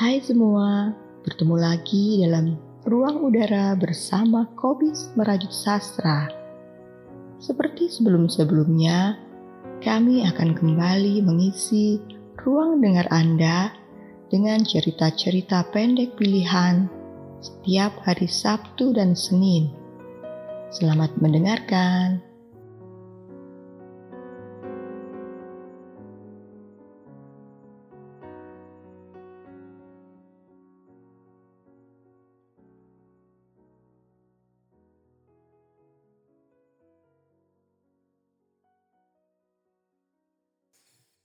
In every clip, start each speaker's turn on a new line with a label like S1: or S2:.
S1: Hai semua, bertemu lagi dalam ruang udara bersama Kobis Merajut Sastra. Seperti sebelum-sebelumnya, kami akan kembali mengisi ruang dengar Anda dengan cerita-cerita pendek pilihan setiap hari Sabtu dan Senin. Selamat mendengarkan.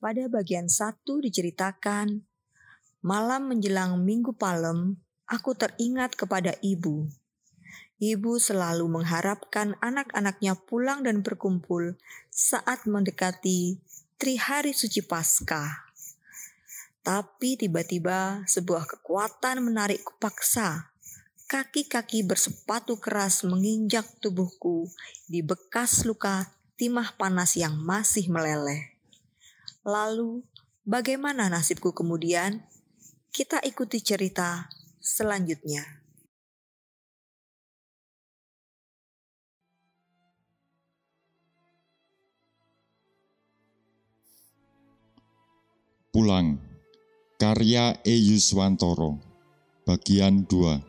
S2: Pada bagian satu diceritakan, malam menjelang minggu palem, aku teringat kepada ibu. Ibu selalu mengharapkan anak-anaknya pulang dan berkumpul saat mendekati Trihari Suci Paskah. Tapi tiba-tiba sebuah kekuatan menarikku paksa. Kaki-kaki bersepatu keras menginjak tubuhku di bekas luka timah panas yang masih meleleh. Lalu, bagaimana nasibku kemudian? Kita ikuti cerita selanjutnya.
S3: Pulang Karya E. Yuswantoro Bagian 2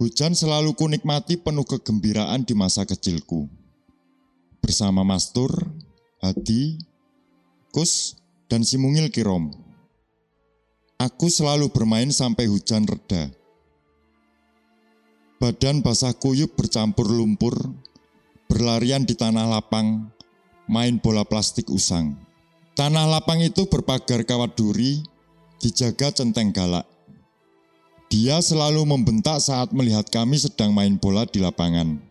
S3: Hujan selalu kunikmati penuh kegembiraan di masa kecilku. Bersama Mastur, Hadi, Kus, dan si mungil Kirom. Aku selalu bermain sampai hujan reda. Badan basah kuyup bercampur lumpur, berlarian di tanah lapang, main bola plastik usang. Tanah lapang itu berpagar kawat duri, dijaga centeng galak. Dia selalu membentak saat melihat kami sedang main bola di lapangan.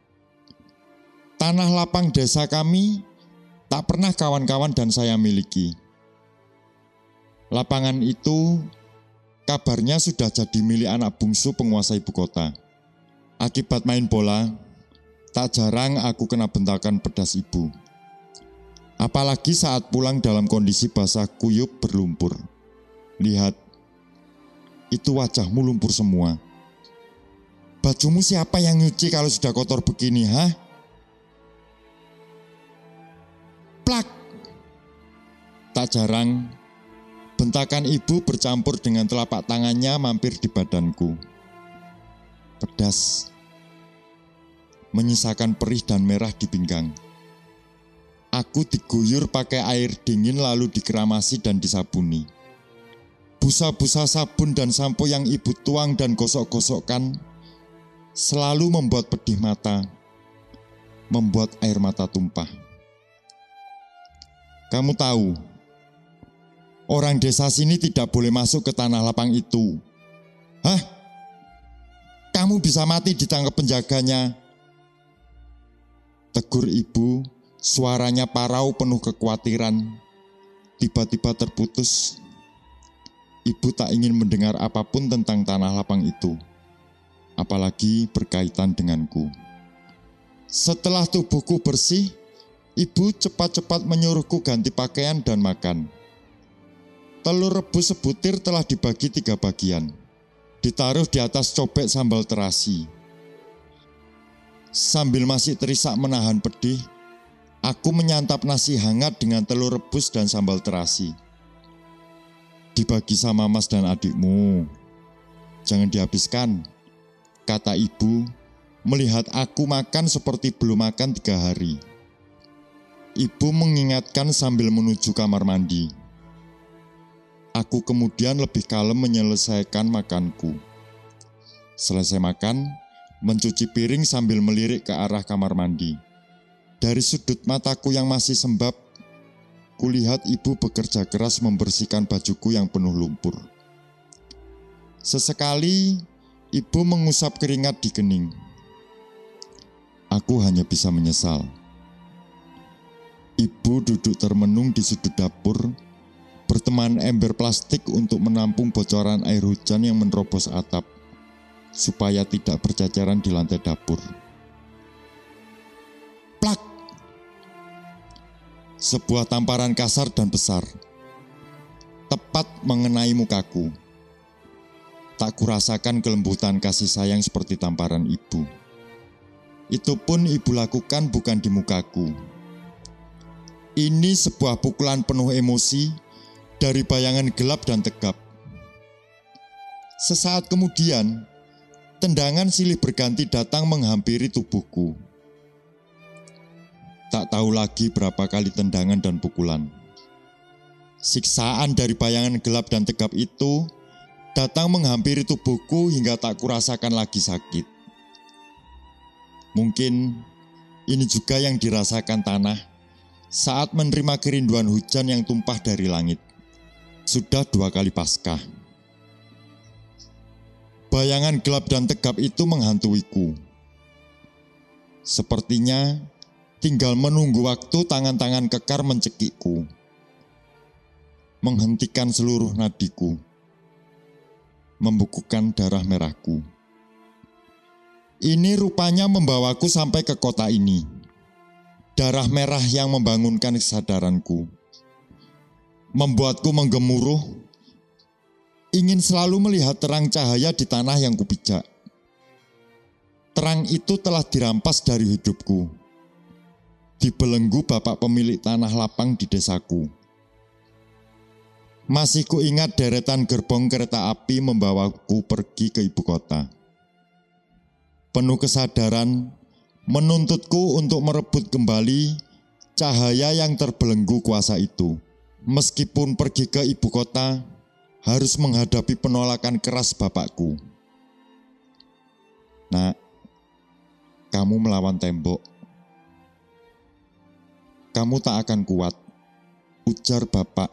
S3: Tanah lapang desa kami tak pernah kawan-kawan dan saya miliki. Lapangan itu kabarnya sudah jadi milik anak bungsu penguasa ibu kota. Akibat main bola, tak jarang aku kena bentakan pedas ibu. Apalagi saat pulang dalam kondisi basah kuyup berlumpur. Lihat, itu wajahmu lumpur semua. Bajumu siapa yang nyuci kalau sudah kotor begini, hah? Tak jarang, bentakan ibu bercampur dengan telapak tangannya mampir di badanku. Pedas, menyisakan perih dan merah di pinggang. Aku diguyur pakai air dingin lalu dikeramasi dan disabuni. Busa-busa sabun dan sampo yang ibu tuang dan gosok-gosokkan selalu membuat pedih mata, membuat air mata tumpah. Kamu tahu, orang desa sini tidak boleh masuk ke tanah lapang itu. Hah? Kamu bisa mati ditangkap penjaganya. Tegur ibu, suaranya parau penuh kekhawatiran. Tiba-tiba terputus. Ibu tak ingin mendengar apa pun tentang tanah lapang itu, apalagi berkaitan denganku. Setelah tubuhku bersih, Ibu cepat-cepat menyuruhku ganti pakaian dan makan. Telur rebus sebutir telah dibagi tiga bagian. Ditaruh di atas cobek sambal terasi. Sambil masih terisak menahan pedih, aku menyantap nasi hangat dengan telur rebus dan sambal terasi. Dibagi sama mas dan adikmu. Jangan dihabiskan, kata ibu melihat aku makan seperti belum makan tiga hari. Ibu mengingatkan sambil menuju kamar mandi. Aku kemudian lebih kalem menyelesaikan makanku. Selesai makan, mencuci piring sambil melirik ke arah kamar mandi. Dari sudut mataku yang masih sembab, kulihat ibu bekerja keras membersihkan bajuku yang penuh lumpur. Sesekali, ibu mengusap keringat di kening. Aku hanya bisa menyesal. Ibu duduk termenung di sudut dapur, berteman ember plastik untuk menampung bocoran air hujan yang menerobos atap, supaya tidak bercacaran di lantai dapur. Plak! Sebuah tamparan kasar dan besar, tepat mengenai mukaku. tak kurasakan kelembutan kasih sayang seperti tamparan ibu. Itu pun ibu lakukan bukan di mukaku. Ini sebuah pukulan penuh emosi dari bayangan gelap dan tegap. Sesaat kemudian, tendangan silih berganti datang menghampiri tubuhku. Tak tahu lagi berapa kali tendangan dan pukulan. Siksaan dari bayangan gelap dan tegap itu datang menghampiri tubuhku hingga tak kurasakan lagi sakit. Mungkin ini juga yang dirasakan tanah saat menerima kerinduan hujan yang tumpah dari langit. Sudah dua kali paskah. Bayangan gelap dan tegap itu menghantuiku. Sepertinya tinggal menunggu waktu tangan-tangan kekar mencekikku. Menghentikan seluruh nadiku membukukan darah merahku. Ini rupanya membawaku sampai ke kota ini. Darah merah yang membangunkan kesadaranku. Membuatku menggemuruh, ingin selalu melihat terang cahaya di tanah yang kupijak. Terang itu telah dirampas dari hidupku. Dibelenggu bapak pemilik tanah lapang di desaku. Masih kuingat deretan gerbong kereta api membawaku pergi ke ibu kota. Penuh kesadaran, menuntutku untuk merebut kembali cahaya yang terbelenggu kuasa itu. Meskipun pergi ke ibu kota, harus menghadapi penolakan keras bapakku. Nak, kamu melawan tembok. Kamu tak akan kuat, ujar bapak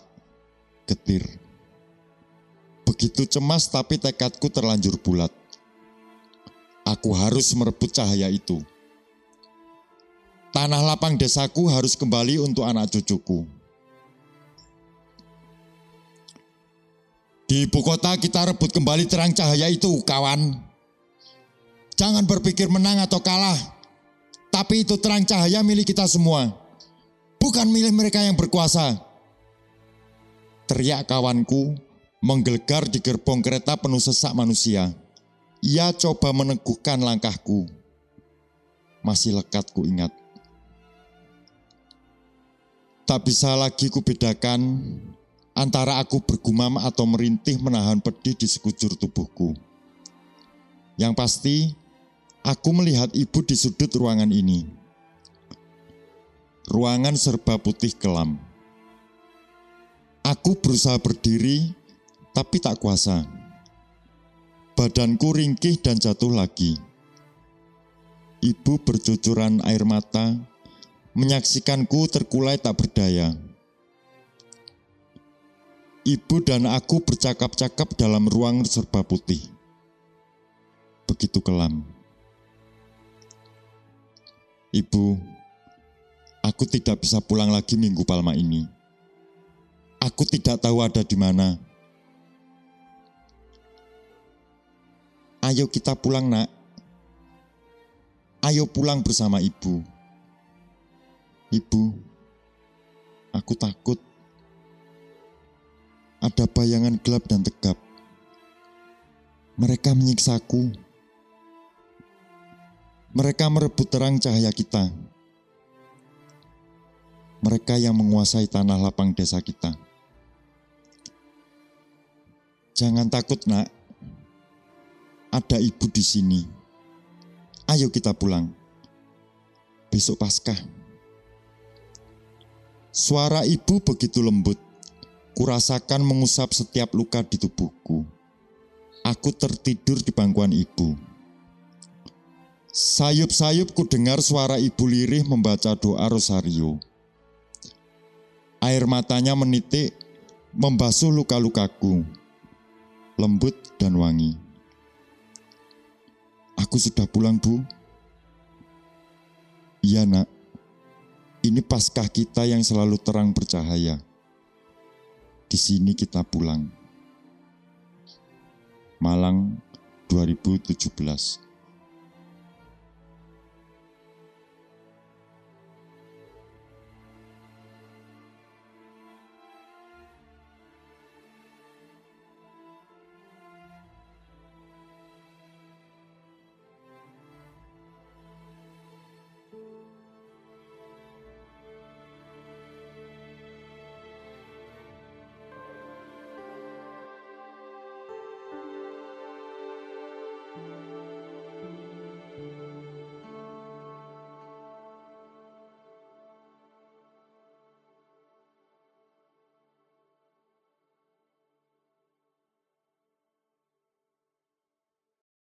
S3: getir. Begitu cemas tapi tekadku terlanjur bulat. Aku harus merebut cahaya itu. Tanah lapang desaku harus kembali untuk anak cucuku. Di ibu kota kita rebut kembali terang cahaya itu, kawan. Jangan berpikir menang atau kalah. Tapi itu terang cahaya milik kita semua. Bukan milik mereka yang berkuasa. Teriak kawanku menggelegar di gerbong kereta penuh sesak manusia. Ia coba meneguhkan langkahku. Masih lekat ku ingat. Tak bisa lagi kubedakan antara aku bergumam atau merintih menahan pedih di sekujur tubuhku. Yang pasti, aku melihat ibu di sudut ruangan ini. Ruangan serba putih kelam. Aku berusaha berdiri, tapi tak kuasa. Badanku ringkih dan jatuh lagi. Ibu bercucuran air mata, menyaksikanku terkulai tak berdaya. Ibu dan aku bercakap-cakap dalam ruang serba putih. Begitu kelam. Ibu, aku tidak bisa pulang lagi minggu palma ini. Aku tidak tahu ada di mana. Ayo kita pulang, Nak. Ayo pulang bersama ibu. Ibu, aku takut. Ada bayangan gelap dan tegap. Mereka menyiksaku. Mereka merebut terang cahaya kita. Mereka yang menguasai tanah lapang desa kita. Jangan takut, Nak. Ada ibu di sini. Ayo kita pulang. Besok Paskah. Suara ibu begitu lembut. Kurasakan mengusap setiap luka di tubuhku. Aku tertidur di bangkuan ibu. Sayup-sayup ku dengar suara ibu lirih membaca doa rosario. Air matanya menitik, membasuh luka-lukaku lembut dan wangi. Aku sudah pulang, Bu. Iya, Nak. Ini paskah kita yang selalu terang bercahaya. Di sini kita pulang. Malang 2017